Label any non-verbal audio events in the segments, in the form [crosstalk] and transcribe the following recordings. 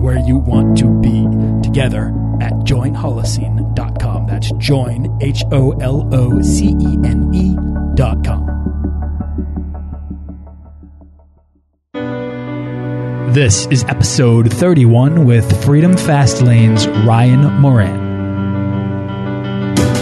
where you want to be together at joinholocene.com. That's join, H O L O C E N E.com. This is episode 31 with Freedom Fast Lane's Ryan Moran.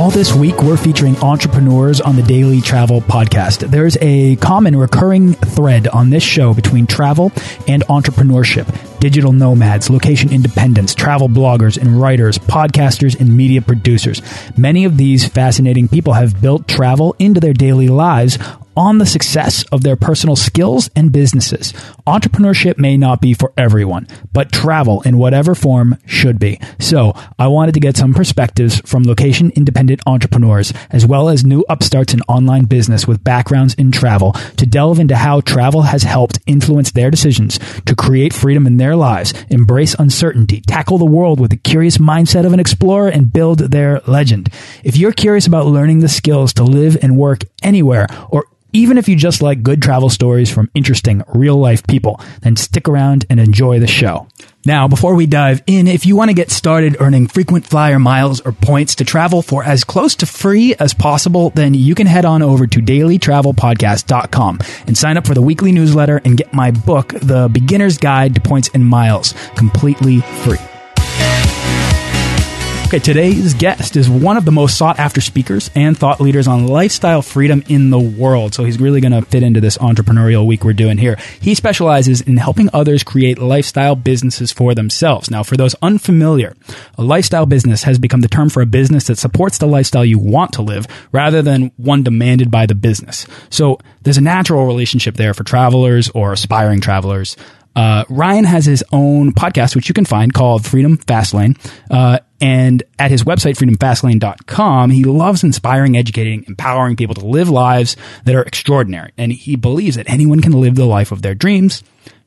All this week, we're featuring entrepreneurs on the Daily Travel Podcast. There's a common recurring thread on this show between travel and entrepreneurship. Digital nomads, location independents, travel bloggers and writers, podcasters and media producers. Many of these fascinating people have built travel into their daily lives on the success of their personal skills and businesses. Entrepreneurship may not be for everyone, but travel in whatever form should be. So I wanted to get some perspectives from location independent entrepreneurs, as well as new upstarts in online business with backgrounds in travel to delve into how travel has helped influence their decisions to create freedom in their lives, embrace uncertainty, tackle the world with the curious mindset of an explorer and build their legend. If you're curious about learning the skills to live and work anywhere or even if you just like good travel stories from interesting real life people, then stick around and enjoy the show. Now, before we dive in, if you want to get started earning frequent flyer miles or points to travel for as close to free as possible, then you can head on over to dailytravelpodcast.com and sign up for the weekly newsletter and get my book, The Beginner's Guide to Points and Miles, completely free. Okay, today's guest is one of the most sought after speakers and thought leaders on lifestyle freedom in the world. So he's really going to fit into this entrepreneurial week we're doing here. He specializes in helping others create lifestyle businesses for themselves. Now, for those unfamiliar, a lifestyle business has become the term for a business that supports the lifestyle you want to live rather than one demanded by the business. So there's a natural relationship there for travelers or aspiring travelers. Uh, Ryan has his own podcast, which you can find called Freedom Fastlane. Uh, and at his website, freedomfastlane.com, he loves inspiring, educating, empowering people to live lives that are extraordinary. And he believes that anyone can live the life of their dreams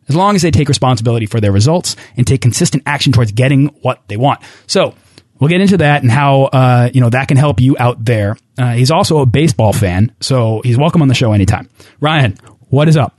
as long as they take responsibility for their results and take consistent action towards getting what they want. So, We'll get into that and how uh, you know that can help you out there. Uh, he's also a baseball fan, so he's welcome on the show anytime. Ryan, what is up?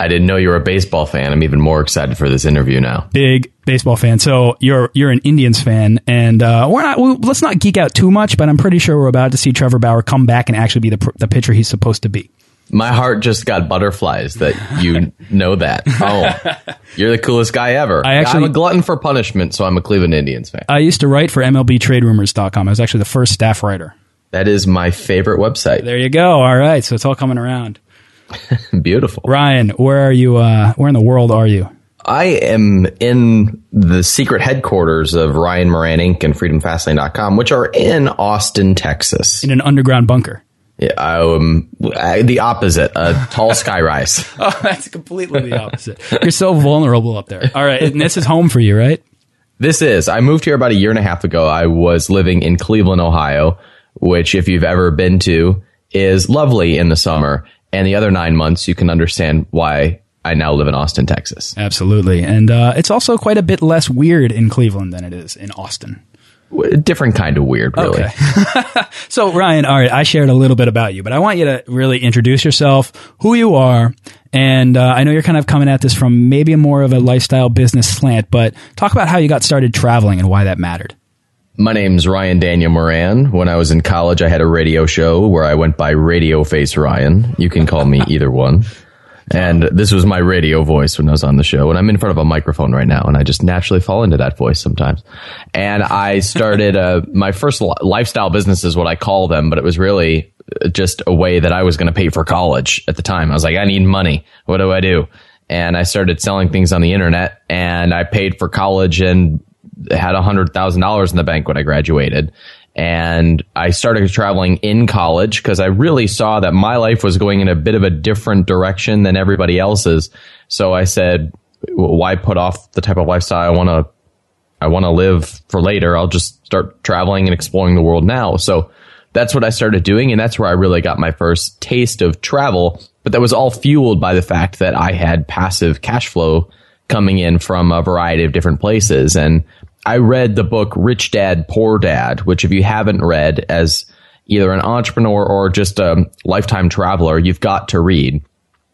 I didn't know you were a baseball fan. I'm even more excited for this interview now. Big baseball fan. So you're you're an Indians fan, and uh, we're not. We, let's not geek out too much, but I'm pretty sure we're about to see Trevor Bauer come back and actually be the the pitcher he's supposed to be. My heart just got butterflies that you [laughs] know that. Oh, you're the coolest guy ever. I actually, I'm a glutton for punishment, so I'm a Cleveland Indians fan. I used to write for MLBTradeRumors.com. I was actually the first staff writer. That is my favorite website. There you go. All right, so it's all coming around. [laughs] Beautiful. Ryan, where are you? Uh, where in the world are you? I am in the secret headquarters of Ryan Moran Inc. and FreedomFastlane.com, which are in Austin, Texas. In an underground bunker. Yeah, um, the opposite, a tall skyrise. [laughs] oh, that's completely the opposite. You're so vulnerable up there. All right, and this is home for you, right? This is. I moved here about a year and a half ago. I was living in Cleveland, Ohio, which, if you've ever been to, is lovely in the summer and the other nine months, you can understand why I now live in Austin, Texas. Absolutely. And uh, it's also quite a bit less weird in Cleveland than it is in Austin. Different kind of weird, really. Okay. [laughs] so, Ryan, all right, I shared a little bit about you, but I want you to really introduce yourself, who you are, and uh, I know you're kind of coming at this from maybe more of a lifestyle business slant, but talk about how you got started traveling and why that mattered. My name's Ryan Daniel Moran. When I was in college, I had a radio show where I went by Radio Face Ryan. You can call me [laughs] either one. And this was my radio voice when I was on the show. And I'm in front of a microphone right now, and I just naturally fall into that voice sometimes. And I started uh, my first li- lifestyle business is what I call them, but it was really just a way that I was going to pay for college at the time. I was like, I need money. What do I do? And I started selling things on the internet, and I paid for college and had a hundred thousand dollars in the bank when I graduated. And I started traveling in college because I really saw that my life was going in a bit of a different direction than everybody else's. So I said, why put off the type of lifestyle I want to, I want to live for later? I'll just start traveling and exploring the world now. So that's what I started doing. And that's where I really got my first taste of travel. But that was all fueled by the fact that I had passive cash flow coming in from a variety of different places. And I read the book Rich Dad Poor Dad, which if you haven't read as either an entrepreneur or just a lifetime traveler, you've got to read.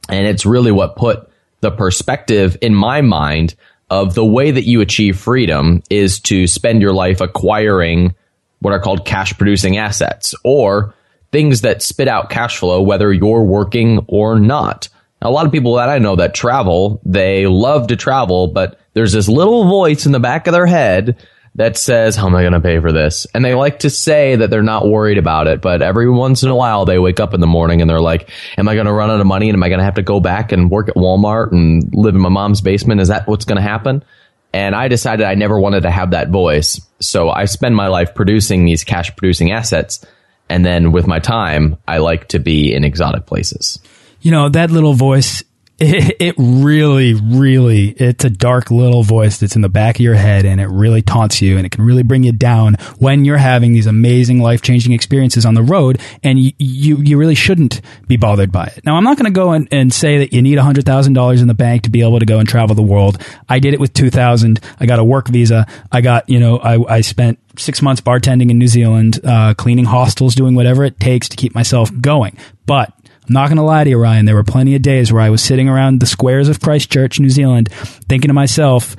And it's really what put the perspective in my mind of the way that you achieve freedom is to spend your life acquiring what are called cash producing assets or things that spit out cash flow, whether you're working or not. A lot of people that I know that travel, they love to travel, but there's this little voice in the back of their head that says, how am I going to pay for this? And they like to say that they're not worried about it, but every once in a while they wake up in the morning and they're like, am I going to run out of money and am I going to have to go back and work at Walmart and live in my mom's basement? Is that what's going to happen? And I decided I never wanted to have that voice. So I spend my life producing these cash producing assets. And then with my time, I like to be in exotic places. You know, that little voice [laughs] it, it, really, really, it's a dark little voice that's in the back of your head and it really taunts you and it can really bring you down when you're having these amazing life changing experiences on the road and you, you, you really shouldn't be bothered by it. Now, I'm not going to go and, and say that you need $100,000 in the bank to be able to go and travel the world. I did it with 2000. I got a work visa. I got, you know, I, I spent six months bartending in New Zealand, uh, cleaning hostels, doing whatever it takes to keep myself going. But I'm not going to lie to you, Ryan. There were plenty of days where I was sitting around the squares of Christchurch, New Zealand, thinking to myself,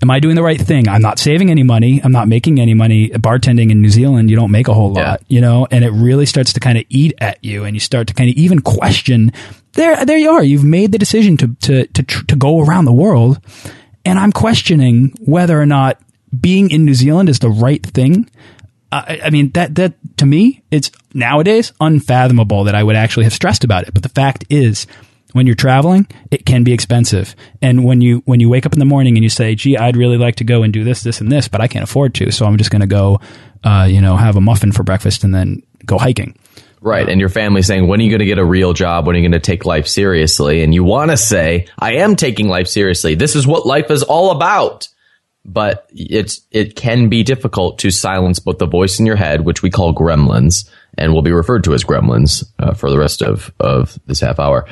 am I doing the right thing? I'm not saving any money. I'm not making any money. Bartending in New Zealand, you don't make a whole lot, yeah. you know, and it really starts to kind of eat at you and you start to kind of even question there, there you are. You've made the decision to, to, to, to go around the world. And I'm questioning whether or not being in New Zealand is the right thing. I, I mean, that, that to me, it's nowadays unfathomable that I would actually have stressed about it. But the fact is, when you're traveling, it can be expensive. And when you when you wake up in the morning and you say, "Gee, I'd really like to go and do this, this, and this, but I can't afford to, so I'm just going to go, uh, you know, have a muffin for breakfast and then go hiking." Right. And your family saying, when are you going to get a real job? When are you going to take life seriously? And you want to say, I am taking life seriously. This is what life is all about but it's it can be difficult to silence both the voice in your head, which we call gremlins, and will be referred to as gremlins uh, for the rest of of this half hour,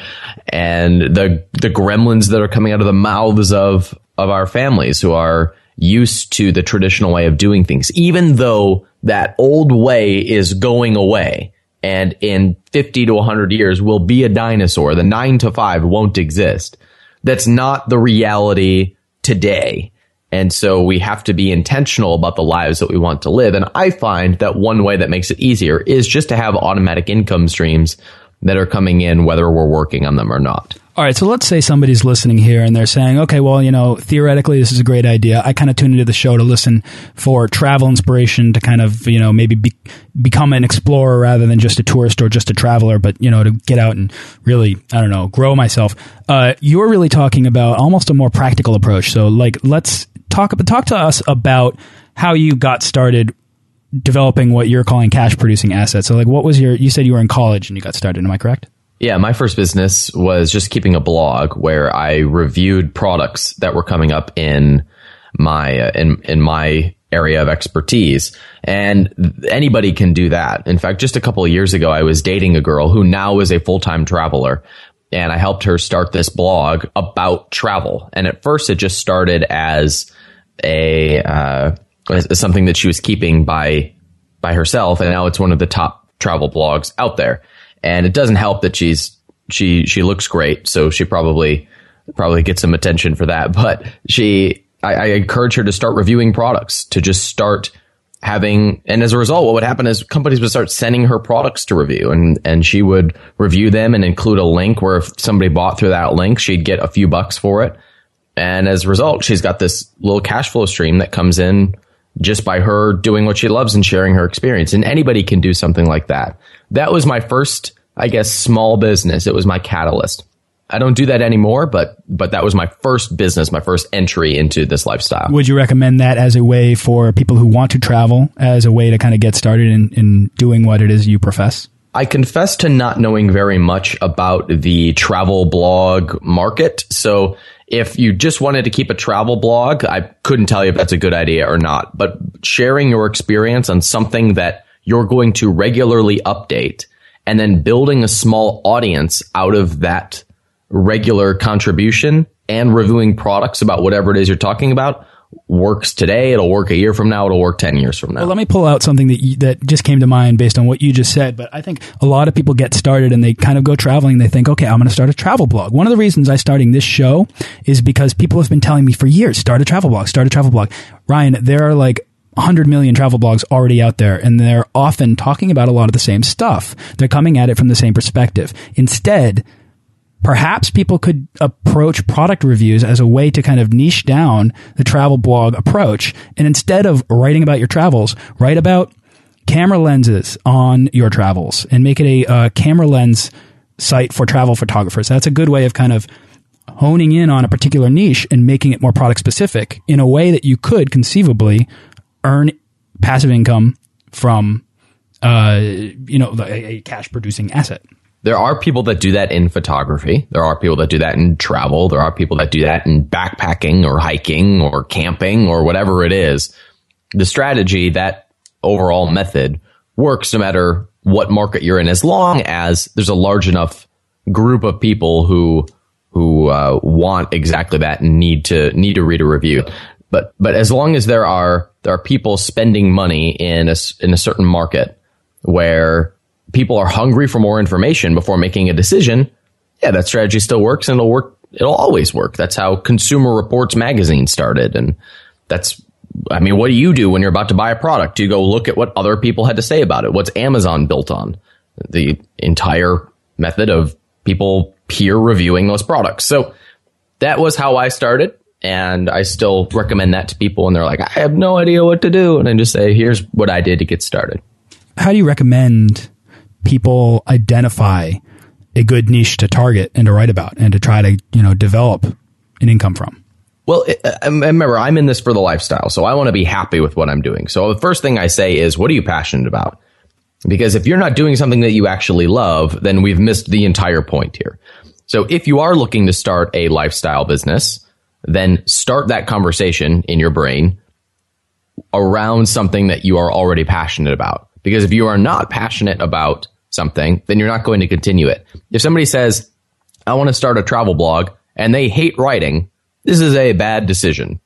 and the the gremlins that are coming out of the mouths of of our families who are used to the traditional way of doing things, even though that old way is going away. And in 50 to 100 years will be a dinosaur. The nine to five won't exist. That's not the reality today and so we have to be intentional about the lives that we want to live. And I find that one way that makes it easier is just to have automatic income streams that are coming in, whether we're working on them or not. All right, so let's say somebody's listening here and they're saying, okay, well, you know, theoretically, this is a great idea. I kind of tune into the show to listen for travel inspiration to kind of, you know, maybe be, become an explorer rather than just a tourist or just a traveler, but, you know, to get out and really, I don't know, grow myself. Uh, you're really talking about almost a more practical approach. So, like, let's talk talk to us about how you got started developing what you're calling cash producing assets. So like what was your you said you were in college and you got started, am I correct? Yeah, my first business was just keeping a blog where I reviewed products that were coming up in my uh, in in my area of expertise. And anybody can do that. In fact, just a couple of years ago, I was dating a girl who now is a full-time traveler and I helped her start this blog about travel. And at first it just started as a uh, something that she was keeping by by herself, and now it's one of the top travel blogs out there. And it doesn't help that she's she she looks great, so she probably probably gets some attention for that. [laughs] But she, I, I encourage her to start reviewing products, to just start having, and as a result, what would happen is companies would start sending her products to review and, and she would review them and include a link where if somebody bought through that link, she'd get a few bucks for it. And as a result, she's got this little cash flow stream that comes in just by her doing what she loves and sharing her experience. And anybody can do something like that. That was my first, I guess, small business. It was my catalyst. I don't do that anymore, but but that was my first business, my first entry into this lifestyle. Would you recommend that as a way for people who want to travel, as a way to kind of get started in, in doing what it is you profess? I confess to not knowing very much about the travel blog market. So if you just wanted to keep a travel blog, I couldn't tell you if that's a good idea or not. But sharing your experience on something that you're going to regularly update and then building a small audience out of that regular contribution and reviewing products about whatever it is you're talking about works today. It'll work a year from now. It'll work 10 years from now. Well, let me pull out something that you, that just came to mind based on what you just said. But I think a lot of people get started and they kind of go traveling. They think, okay, I'm going to start a travel blog. One of the reasons I'm starting this show is because people have been telling me for years, start a travel blog, start a travel blog. Ryan, there are like 100 million travel blogs already out there and they're often talking about a lot of the same stuff. They're coming at it from the same perspective. Instead, perhaps people could approach product reviews as a way to kind of niche down the travel blog approach. And instead of writing about your travels, write about camera lenses on your travels and make it a uh, camera lens site for travel photographers. That's a good way of kind of honing in on a particular niche and making it more product specific in a way that you could conceivably earn passive income from, uh, you know, a, a cash producing asset. There are people that do that in photography. There are people that do that in travel. There are people that do that in backpacking or hiking or camping or whatever it is. The strategy, that overall method works no matter what market you're in, as long as there's a large enough group of people who who uh, want exactly that and need to need to read a review. But but as long as there are there are people spending money in a in a certain market where people are hungry for more information before making a decision, yeah, that strategy still works and it'll work. It'll always work. That's how Consumer Reports magazine started. And that's, I mean, what do you do when you're about to buy a product? Do you go look at what other people had to say about it? What's Amazon built on? The entire method of people peer reviewing those products. So that was how I started. And I still recommend that to people. And they're like, I have no idea what to do. And I just say, here's what I did to get started. How do you recommend people identify a good niche to target and to write about and to try to, you know, develop an income from? Well, uh, um, remember, I'm in this for the lifestyle, so I want to be happy with what I'm doing. So the first thing I say is, what are you passionate about? Because if you're not doing something that you actually love, then we've missed the entire point here. So if you are looking to start a lifestyle business, then start that conversation in your brain around something that you are already passionate about. Because if you are not passionate about something, then you're not going to continue it. If somebody says, I want to start a travel blog and they hate writing, this is a bad decision.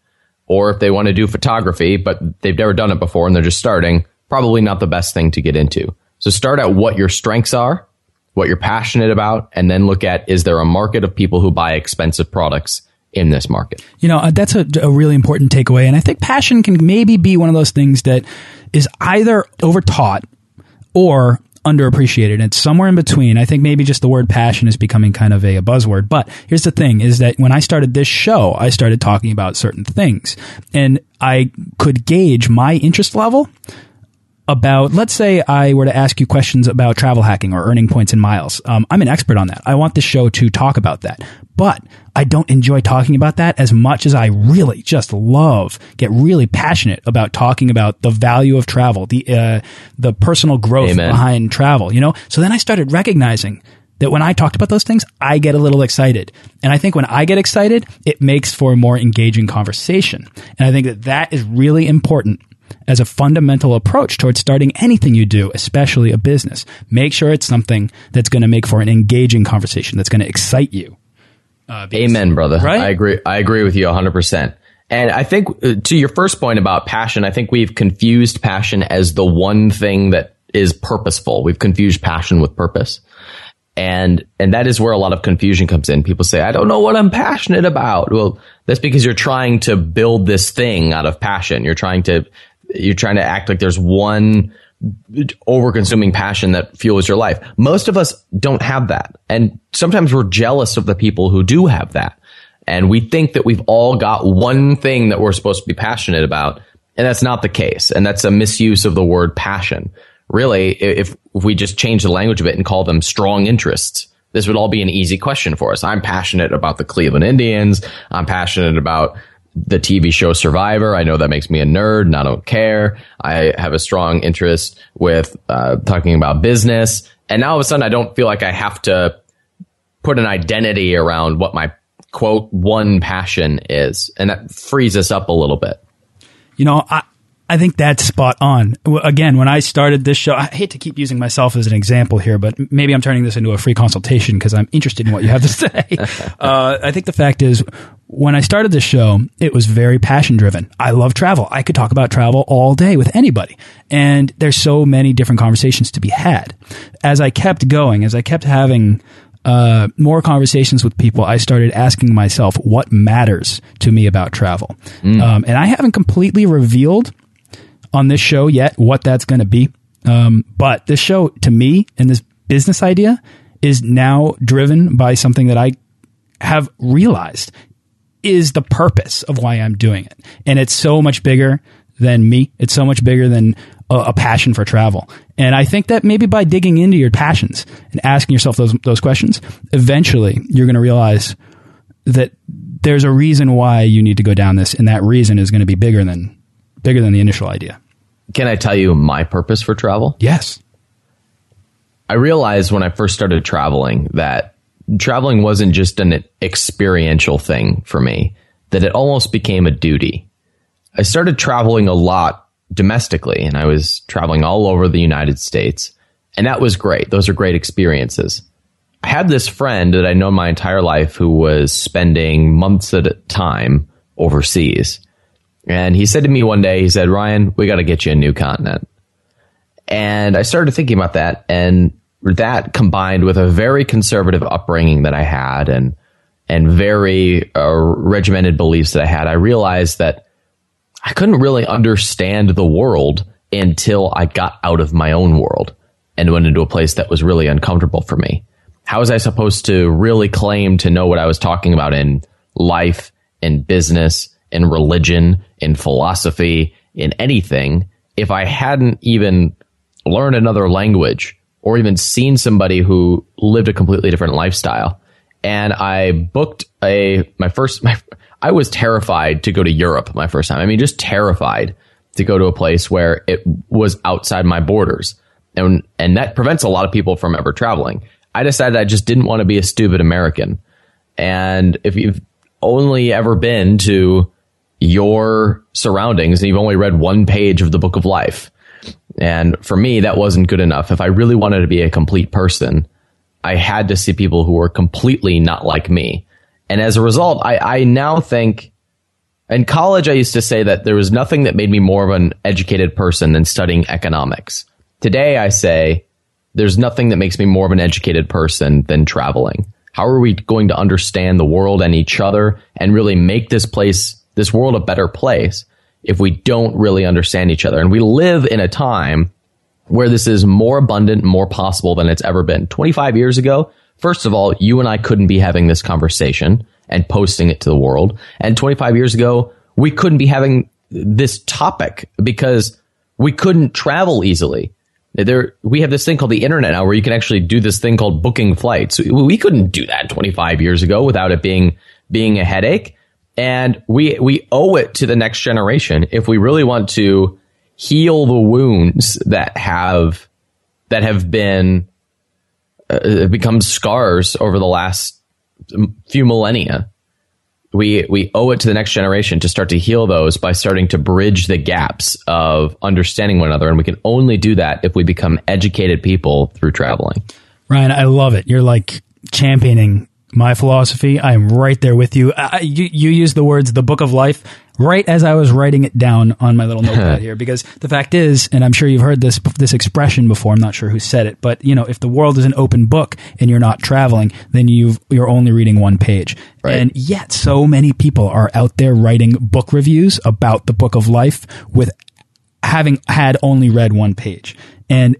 Or if they want to do photography, but they've never done it before and they're just starting, probably not the best thing to get into. So start at what your strengths are, what you're passionate about, and then look at is there a market of people who buy expensive products in this market? You know, uh, that's a, a really important takeaway. And I think passion can maybe be one of those things that is either overtaught or underappreciated. It's somewhere in between. I think maybe just the word passion is becoming kind of a, a, buzzword. But here's the thing is that when I started this show, I started talking about certain things and I could gauge my interest level about, let's say I were to ask you questions about travel hacking or earning points in miles. Um, I'm an expert on that. I want the show to talk about that. But I don't enjoy talking about that as much as I really just love, get really passionate about talking about the value of travel, the, uh, the personal growth Amen. behind travel, you know? So then I started recognizing that when I talked about those things, I get a little excited. And I think when I get excited, it makes for a more engaging conversation. And I think that that is really important as a fundamental approach towards starting anything you do, especially a business. Make sure it's something that's going to make for an engaging conversation, that's going to excite you. Uh, because, Amen, brother. Right? I agree. I agree with you 100%. And I think uh, to your first point about passion, I think we've confused passion as the one thing that is purposeful. We've confused passion with purpose. And, and that is where a lot of confusion comes in. People say, I don't know what I'm passionate about. Well, that's because you're trying to build this thing out of passion. You're trying to you're trying to act like there's one over consuming passion that fuels your life. Most of us don't have that. And sometimes we're jealous of the people who do have that. And we think that we've all got one thing that we're supposed to be passionate about. And that's not the case. And that's a misuse of the word passion. Really, if, if we just change the language a bit and call them strong interests, this would all be an easy question for us. I'm passionate about the Cleveland Indians. I'm passionate about the TV show Survivor. I know that makes me a nerd and I don't care. I have a strong interest with uh, talking about business. And now all of a sudden I don't feel like I have to put an identity around what my quote one passion is. And that frees us up a little bit. You know, I, I think that's spot on. Again, when I started this show, I hate to keep using myself as an example here, but maybe I'm turning this into a free consultation because I'm interested in what you have to [laughs] say. uh, I think the fact is, when I started this show, it was very passion driven. I love travel. I could talk about travel all day with anybody. And there's so many different conversations to be had. As I kept going, as I kept having uh, more conversations with people, I started asking myself what matters to me about travel. Mm. Um, and I haven't completely revealed on this show yet what that's going to be. Um, but this show, to me, and this business idea is now driven by something that I have realized is the purpose of why I'm doing it. And it's so much bigger than me. It's so much bigger than a, a, passion for travel. And I think that maybe by digging into your passions and asking yourself those, those questions, eventually you're going to realize that there's a reason why you need to go down this. And that reason is going to be bigger than, bigger than the initial idea. Can I tell you my purpose for travel? Yes. I realized when I first started traveling that traveling wasn't just an experiential thing for me, that it almost became a duty. I started traveling a lot domestically and I was traveling all over the United States. And that was great. Those are great experiences. I had this friend that I know my entire life who was spending months at a time overseas. And he said to me one day, he said, Ryan, we got to get you a new continent. And I started thinking about that. And that combined with a very conservative upbringing that I had and, and very uh, regimented beliefs that I had, I realized that I couldn't really understand the world until I got out of my own world and went into a place that was really uncomfortable for me. How was I supposed to really claim to know what I was talking about in life, and business, in religion, in philosophy, in anything, if I hadn't even learned another language or even seen somebody who lived a completely different lifestyle. And I booked a, my first, [laughs] my, I was terrified to go to Europe my first time. I mean, just terrified to go to a place where it was outside my borders. And, and that prevents a lot of people from ever traveling. I decided I just didn't want to be a stupid American. And if you've only ever been to your surroundings and you've only read one page of the book of life. And for me, that wasn't good enough. If I really wanted to be a complete person, I had to see people who were completely not like me. And as a result, I, I now think in college, I used to say that there was nothing that made me more of an educated person than studying economics. Today, I say there's nothing that makes me more of an educated person than traveling. How are we going to understand the world and each other and really make this place this world a better place if we don't really understand each other. And we live in a time where this is more abundant, more possible than it's ever been. 25 years ago, first of all, you and I couldn't be having this conversation and posting it to the world. And 25 years ago, we couldn't be having this topic because we couldn't travel easily. There, we have this thing called the internet now where you can actually do this thing called booking flights. We couldn't do that 25 years ago without it being, being a headache. And we, we owe it to the next generation if we really want to heal the wounds that have, that have been, uh, become scars over the last few millennia. We, we owe it to the next generation to start to heal those by starting to bridge the gaps of understanding one another. And we can only do that if we become educated people through traveling. Ryan, I love it. You're like championing my philosophy. I am right there with you. I, you. You use the words "the book of life" right as I was writing it down on my little notepad [laughs] here, because the fact is, and I'm sure you've heard this this expression before. I'm not sure who said it, but you know, if the world is an open book and you're not traveling, then you you're only reading one page. Right. And yet, so many people are out there writing book reviews about the book of life with having had only read one page. And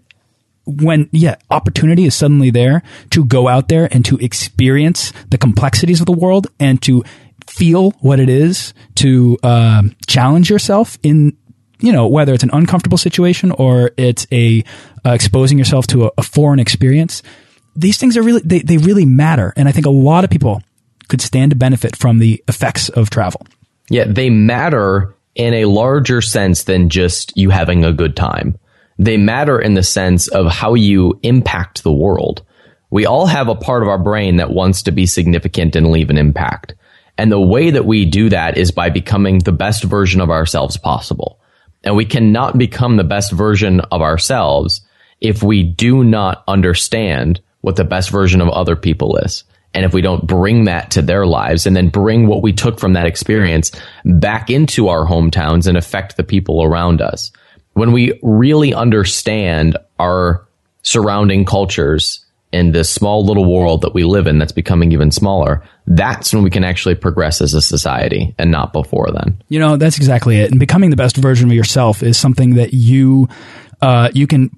when yeah opportunity is suddenly there to go out there and to experience the complexities of the world and to feel what it is to uh, challenge yourself in you know whether it's an uncomfortable situation or it's a uh, exposing yourself to a, a, foreign experience. These things are really they, they really matter. And i think a lot of people could stand to benefit from the effects of travel. Yeah they matter in a larger sense than just you having a good time they matter in the sense of how you impact the world. We all have a part of our brain that wants to be significant and leave an impact. And the way that we do that is by becoming the best version of ourselves possible. And we cannot become the best version of ourselves if we do not understand what the best version of other people is. And if we don't bring that to their lives and then bring what we took from that experience back into our hometowns and affect the people around us when we really understand our surrounding cultures in this small little world that we live in that's becoming even smaller, that's when we can actually progress as a society and not before then. You know, that's exactly it. And becoming the best version of yourself is something that you, uh, you can,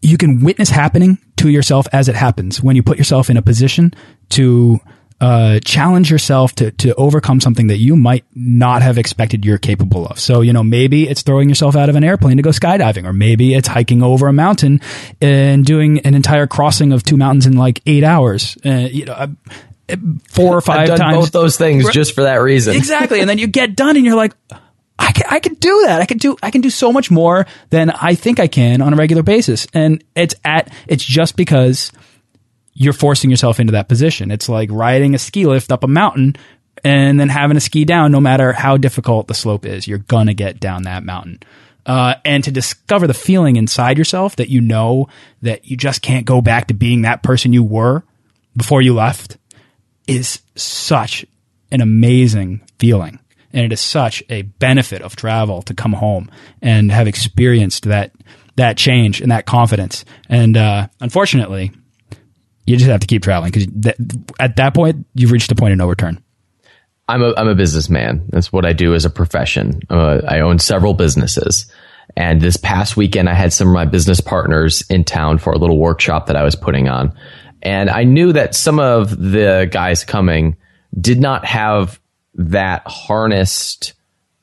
you can witness happening to yourself as it happens when you put yourself in a position to uh, challenge yourself to to overcome something that you might not have expected you're capable of. So you know maybe it's throwing yourself out of an airplane to go skydiving, or maybe it's hiking over a mountain and doing an entire crossing of two mountains in like eight hours. Uh, you know. Four or five I've done times. both those things just for that reason. Exactly, and then you get done, and you're like, I can, I can do that. I can do, I can do so much more than I think I can on a regular basis. And it's at, it's just because you're forcing yourself into that position. It's like riding a ski lift up a mountain and then having to ski down no matter how difficult the slope is. You're going to get down that mountain. Uh, and to discover the feeling inside yourself that you know that you just can't go back to being that person you were before you left is such an amazing feeling. And it is such a benefit of travel to come home and have experienced that that change and that confidence. And uh, unfortunately, you just have to keep traveling because at that point you've reached a point of no return. I'm a I'm a businessman. That's what I do as a profession. Uh, I own several businesses, and this past weekend I had some of my business partners in town for a little workshop that I was putting on, and I knew that some of the guys coming did not have that harnessed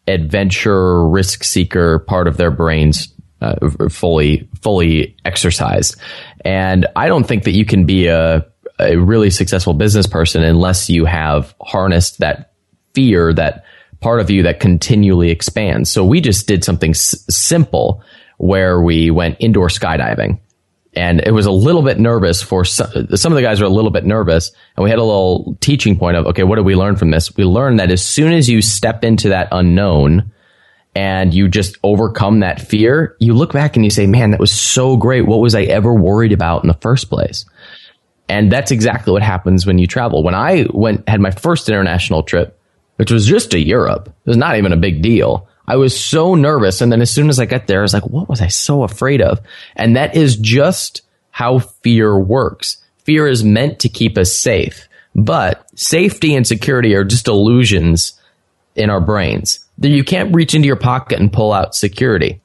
adventure risk seeker part of their brains uh, fully fully exercised. And I don't think that you can be a a really successful business person unless you have harnessed that fear, that part of you that continually expands. So we just did something s- simple where we went indoor skydiving. And it was a little bit nervous for some, some of the guys were a little bit nervous and we had a little teaching point of, okay, what did we learn from this? We learned that as soon as you step into that unknown, and you just overcome that fear, you look back and you say, man, that was so great. What was I ever worried about in the first place? And that's exactly what happens when you travel. When I went, had my first international trip, which was just to Europe, it was not even a big deal. I was so nervous. And then as soon as I got there, I was like, what was I so afraid of? And that is just how fear works. Fear is meant to keep us safe, but safety and security are just illusions in our brains you can't reach into your pocket and pull out security.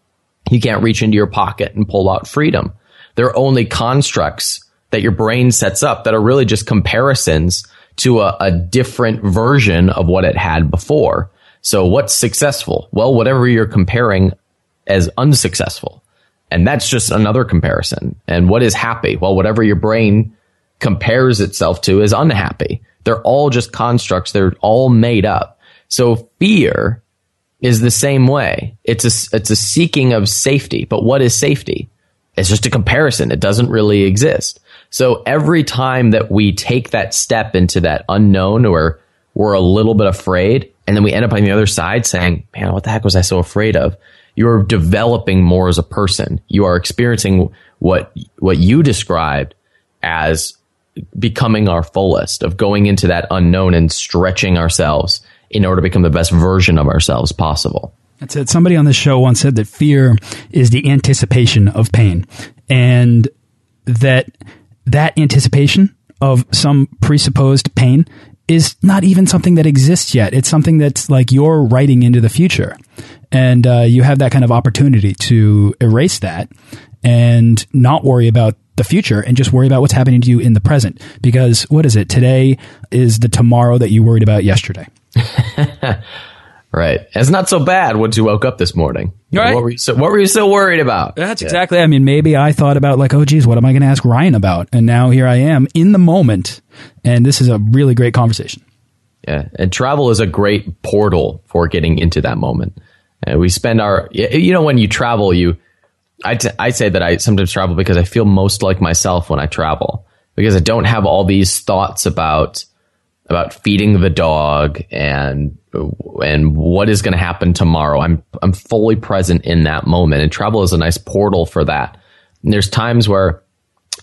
You can't reach into your pocket and pull out freedom. They're only constructs that your brain sets up that are really just comparisons to a, a different version of what it had before. So what's successful? Well, whatever you're comparing as unsuccessful. And that's just another comparison. And what is happy? Well, whatever your brain compares itself to is unhappy. They're all just constructs. They're all made up. So fear is the same way. It's a, it's a seeking of safety. But what is safety? It's just a comparison. It doesn't really exist. So every time that we take that step into that unknown or we're a little bit afraid and then we end up on the other side saying, man, what the heck was I so afraid of? You're developing more as a person. You are experiencing what, what you described as becoming our fullest of going into that unknown and stretching ourselves in order to become the best version of ourselves possible. That's it. Somebody on this show once said that fear is the anticipation of pain and that that anticipation of some presupposed pain is not even something that exists yet. It's something that's like you're writing into the future. And uh, you have that kind of opportunity to erase that and not worry about the future and just worry about what's happening to you in the present. Because what is it? Today is the tomorrow that you worried about yesterday. [laughs] right. It's not so bad once you woke up this morning. Right. What were you so, what were you so worried about? That's yeah. exactly. I mean, maybe I thought about like, oh, geez, what am I going to ask Ryan about? And now here I am in the moment. And this is a really great conversation. Yeah. And travel is a great portal for getting into that moment. And we spend our, you know, when you travel, you, I, t- I say that I sometimes travel because I feel most like myself when I travel because I don't have all these thoughts about about feeding the dog and and what is going to happen tomorrow. I'm I'm fully present in that moment, and travel is a nice portal for that. And there's times where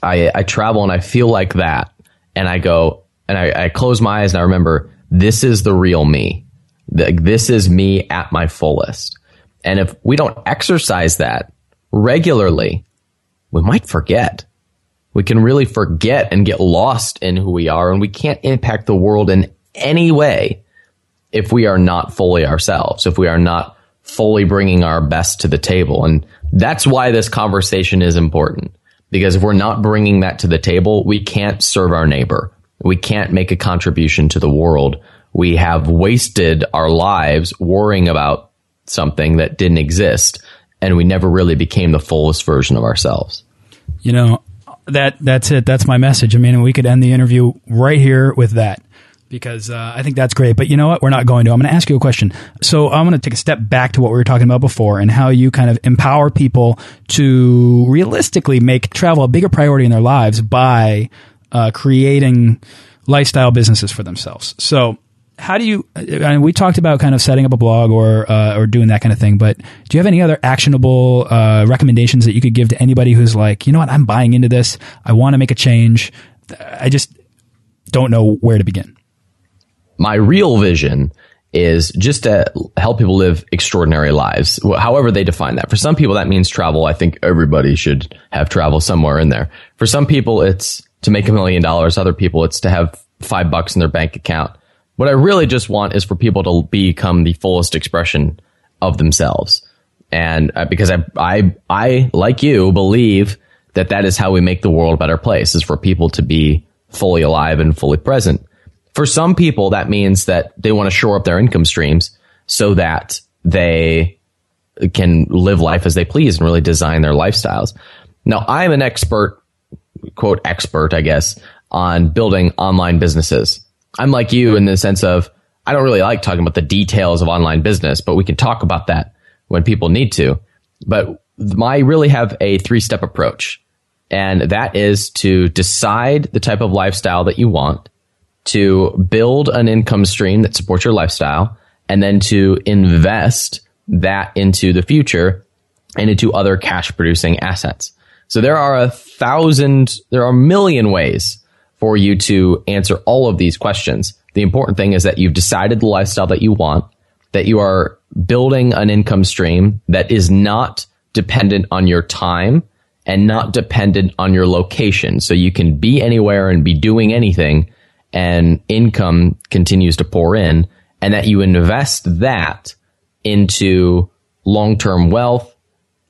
I I travel and I feel like that, and I go and I, I close my eyes and I remember this is the real me. This is me at my fullest. And if we don't exercise that, regularly, we might forget. We can really forget and get lost in who we are, and we can't impact the world in any way if we are not fully ourselves, if we are not fully bringing our best to the table. And that's why this conversation is important. Because if we're not bringing that to the table, we can't serve our neighbor. We can't make a contribution to the world. We have wasted our lives worrying about something that didn't exist and we never really became the fullest version of ourselves. You know, that that's it. That's my message. I mean, we could end the interview right here with that because uh, I think that's great. But you know what? We're not going to. I'm going to ask you a question. So I'm going to take a step back to what we were talking about before and how you kind of empower people to realistically make travel a bigger priority in their lives by uh, creating lifestyle businesses for themselves. So how do you? I mean, we talked about kind of setting up a blog or uh, or doing that kind of thing, but do you have any other actionable uh, recommendations that you could give to anybody who's like, you know what, I'm buying into this. I want to make a change. I just don't know where to begin. My real vision is just to help people live extraordinary lives, however they define that. For some people, that means travel. I think everybody should have travel somewhere in there. For some people, it's to make a million dollars. Other people, it's to have five bucks in their bank account what I really just want is for people to become the fullest expression of themselves. And uh, because I, I, I, like you, believe that that is how we make the world a better place is for people to be fully alive and fully present. For some people, that means that they want to shore up their income streams so that they can live life as they please and really design their lifestyles. Now, I'm an expert, quote, expert, I guess, on building online businesses. I'm like you in the sense of I don't really like talking about the details of online business, but we can talk about that when people need to. But I really have a three step approach. And that is to decide the type of lifestyle that you want, to build an income stream that supports your lifestyle, and then to invest that into the future and into other cash producing assets. So there are a thousand, there are a million ways for you to answer all of these questions. The important thing is that you've decided the lifestyle that you want, that you are building an income stream that is not dependent on your time and not dependent on your location. So you can be anywhere and be doing anything and income continues to pour in and that you invest that into long-term wealth,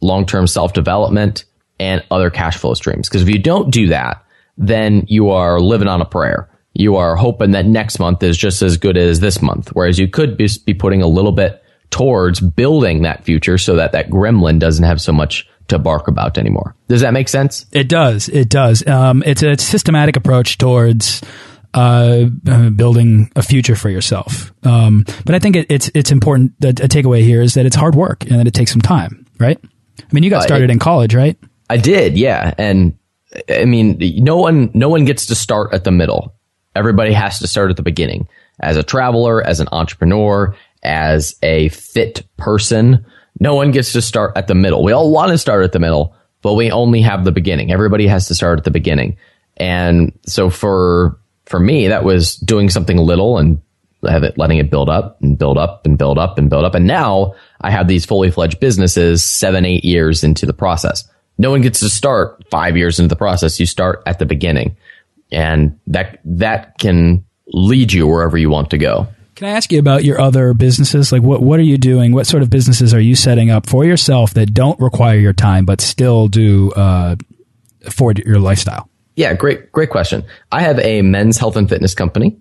long-term self-development and other cash flow streams. Because if you don't do that, then you are living on a prayer. You are hoping that next month is just as good as this month. Whereas you could be, be putting a little bit towards building that future so that that gremlin doesn't have so much to bark about anymore. Does that make sense? It does. It does. Um, it's a systematic approach towards uh, uh, building a future for yourself. Um, but I think it, it's it's important. That a takeaway here is that it's hard work and that it takes some time. Right? I mean, you got started uh, it, in college, right? I did. Yeah, and I mean, no one, no one gets to start at the middle. Everybody has to start at the beginning. As a traveler, as an entrepreneur, as a fit person, no one gets to start at the middle. We all want to start at the middle, but we only have the beginning. Everybody has to start at the beginning. And so for, for me, that was doing something little and have it, letting it build up and build up and build up and build up. And now I have these fully fledged businesses seven, eight years into the process. No one gets to start five years into the process. You start at the beginning and that, that can lead you wherever you want to go. Can I ask you about your other businesses? Like, what what are you doing? What sort of businesses are you setting up for yourself that don't require your time but still do uh, afford your lifestyle? Yeah, great, great question. I have a men's health and fitness company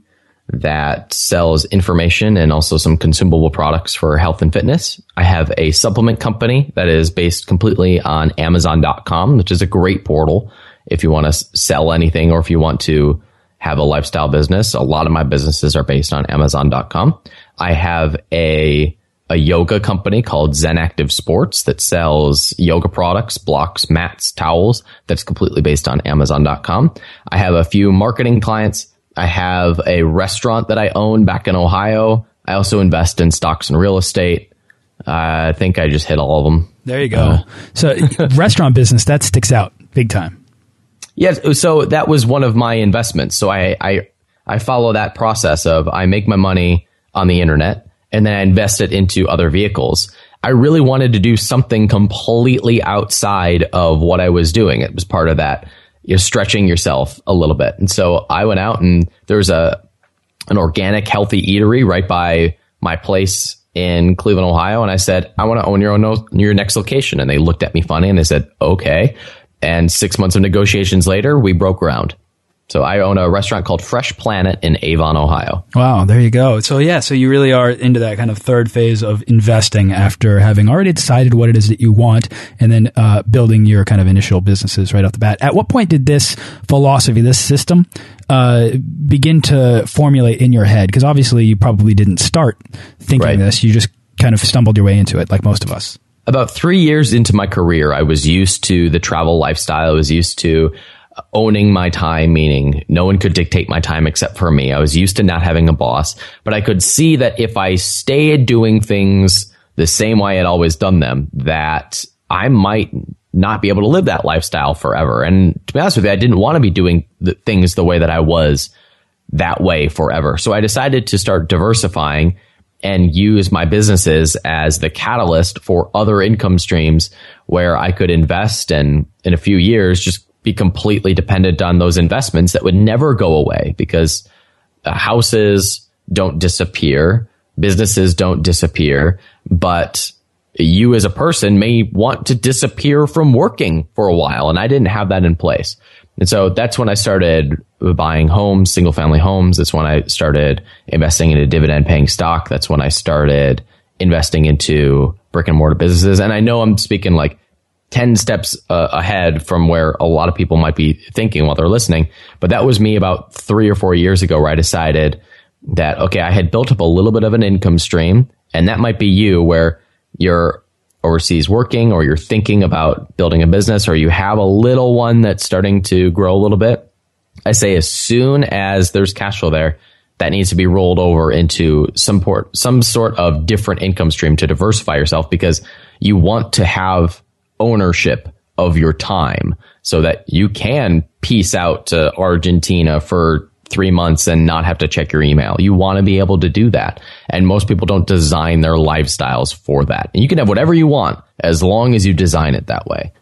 that sells information and also some consumable products for health and fitness. I have a supplement company that is based completely on Amazon.com, which is a great portal if you want to sell anything or if you want to have a lifestyle business. A lot of my businesses are based on Amazon.com. I have a a yoga company called Zen Active Sports that sells yoga products, blocks, mats, towels that's completely based on Amazon.com. I have a few marketing clients. I have a restaurant that I own back in Ohio. I also invest in stocks and real estate. Uh, I think I just hit all of them. There you go. Uh, so [laughs] restaurant business, that sticks out big time. Yes. So that was one of my investments. So I, I, I follow that process of I make my money on the internet and then I invest it into other vehicles. I really wanted to do something completely outside of what I was doing. It was part of that, you know, stretching yourself a little bit. And so I went out and there was a, an organic healthy eatery right by my place in Cleveland, Ohio. And I said, I want to own your own, your next location. And they looked at me funny and they said, okay. And six months of negotiations later, we broke ground. So I own a restaurant called Fresh Planet in Avon, Ohio. Wow, there you go. So yeah, so you really are into that kind of third phase of investing after having already decided what it is that you want, and then uh, building your kind of initial businesses right off the bat. At what point did this philosophy, this system, uh, begin to formulate in your head? Because obviously you probably didn't start thinking right. this; you just kind of stumbled your way into it, like most of us. About three years into my career, I was used to the travel lifestyle. I was used to owning my time, meaning no one could dictate my time except for me. I was used to not having a boss, but I could see that if I stayed doing things the same way I'd always done them, that I might not be able to live that lifestyle forever. And to be honest with you, I didn't want to be doing the things the way that I was that way forever. So I decided to start diversifying and use my businesses as the catalyst for other income streams where I could invest and in a few years just be completely dependent on those investments that would never go away because uh, houses don't disappear, businesses don't disappear, but you as a person may want to disappear from working for a while. And I didn't have that in place. And so that's when I started buying homes, single family homes. That's when I started investing into dividend paying stock. That's when I started investing into brick and mortar businesses. And I know I'm speaking like 10 steps uh, ahead from where a lot of people might be thinking while they're listening. But that was me about three or four years ago where I decided that, okay, I had built up a little bit of an income stream and that might be you where you're overseas working or you're thinking about building a business or you have a little one that's starting to grow a little bit. I say as soon as there's cash flow there, that needs to be rolled over into some port, some sort of different income stream to diversify yourself because you want to have ownership of your time so that you can piece out to Argentina for three months and not have to check your email. You want to be able to do that. And most people don't design their lifestyles for that. And you can have whatever you want as long as you design it that way.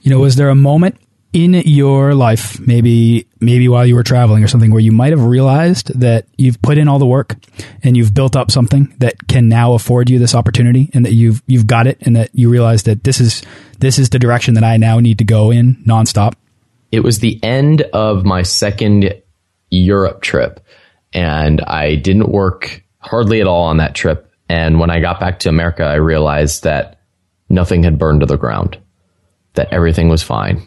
You know, was there a moment in your life, maybe maybe while you were traveling or something, where you might have realized that you've put in all the work and you've built up something that can now afford you this opportunity, and that you've you've got it, and that you realize that this is this is the direction that I now need to go in nonstop. It was the end of my second Europe trip, and I didn't work hardly at all on that trip. And when I got back to America, I realized that nothing had burned to the ground, that everything was fine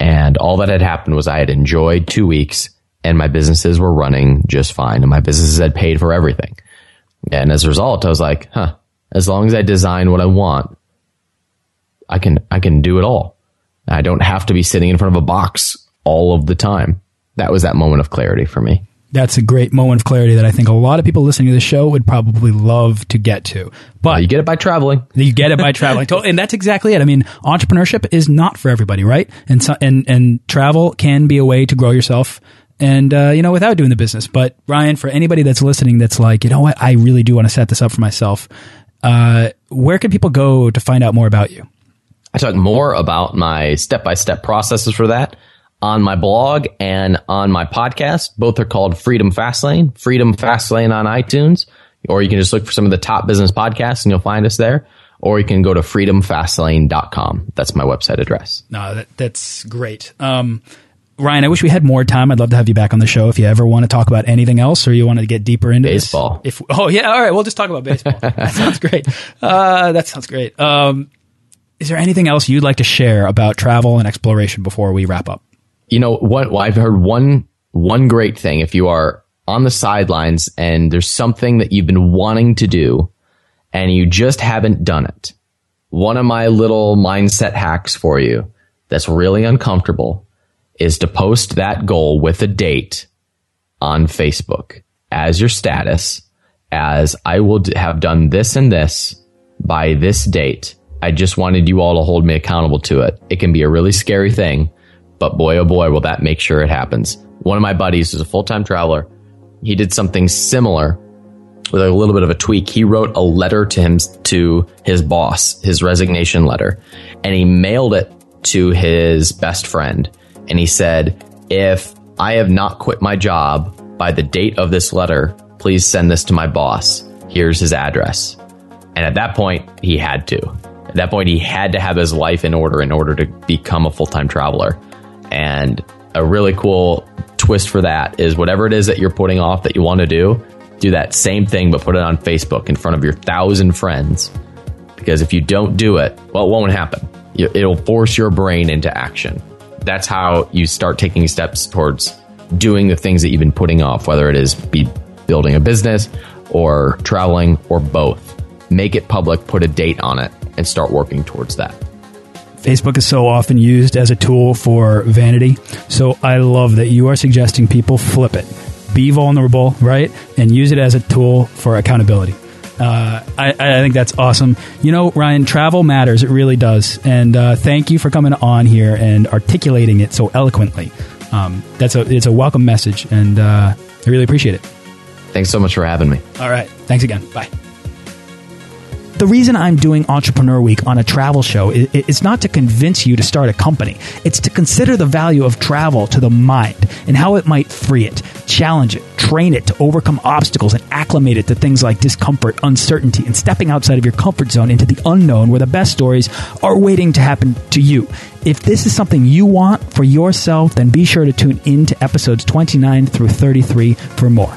and all that had happened was I had enjoyed two weeks and my businesses were running just fine and my businesses had paid for everything. And as a result, I was like, huh, as long as I design what I want, I can, I can do it all. I don't have to be sitting in front of a box all of the time. That was that moment of clarity for me that's a great moment of clarity that I think a lot of people listening to the show would probably love to get to. But well, you get it by traveling. [laughs] You get it by traveling. [laughs] and that's exactly it. I mean, entrepreneurship is not for everybody, right? And so, and and travel can be a way to grow yourself and uh, you know without doing the business. But Ryan, for anybody that's listening that's like, you know what, I really do want to set this up for myself. Uh, where can people go to find out more about you? I talk more about my step by step processes for that on my blog and on my podcast. Both are called Freedom Fastlane, Freedom Fastlane on iTunes, or you can just look for some of the top business podcasts and you'll find us there. Or you can go to freedomfastlane.com. That's my website address. No, that, that's great. Um, Ryan, I wish we had more time. I'd love to have you back on the show if you ever want to talk about anything else or you want to get deeper into baseball. This. If oh yeah, all right, we'll just talk about baseball. [laughs] that sounds great. Uh, that sounds great. Um, is there anything else you'd like to share about travel and exploration before we wrap up? You know what? I've heard one one great thing. If you are on the sidelines and there's something that you've been wanting to do and you just haven't done it, one of my little mindset hacks for you that's really uncomfortable is to post that goal with a date on Facebook as your status as I will have done this and this by this date. I just wanted you all to hold me accountable to it. It can be a really scary thing, but boy, oh boy, will that make sure it happens. One of my buddies is a full-time traveler. He did something similar with a little bit of a tweak. He wrote a letter to him, to his boss, his resignation letter, and he mailed it to his best friend and he said, if I have not quit my job by the date of this letter, please send this to my boss. Here's his address. And at that point, he had to. At that point, he had to have his life in order in order to become a full time traveler. And a really cool twist for that is whatever it is that you're putting off that you want to do, do that same thing, but put it on Facebook in front of your thousand friends. Because if you don't do it, well, it won't happen. It'll force your brain into action that's how you start taking steps towards doing the things that you've been putting off, whether it is be building a business or traveling or both. Make it public, put a date on it, and start working towards that. Facebook is so often used as a tool for vanity. So I love that you are suggesting people flip it. Be vulnerable, right? And use it as a tool for accountability. Uh, I, I, think that's awesome. You know, Ryan, travel matters. It really does. And uh, thank you for coming on here and articulating it so eloquently. Um, that's a it's a welcome message, and uh, I really appreciate it. Thanks so much for having me. All right. Thanks again. Bye. The reason I'm doing Entrepreneur Week on a travel show is, not to convince you to start a company. It's to consider the value of travel to the mind and how it might free it, challenge it, train it to overcome obstacles and acclimate it to things like discomfort, uncertainty, and stepping outside of your comfort zone into the unknown where the best stories are waiting to happen to you. If this is something you want for yourself, then be sure to tune in to episodes 29 through 33 for more.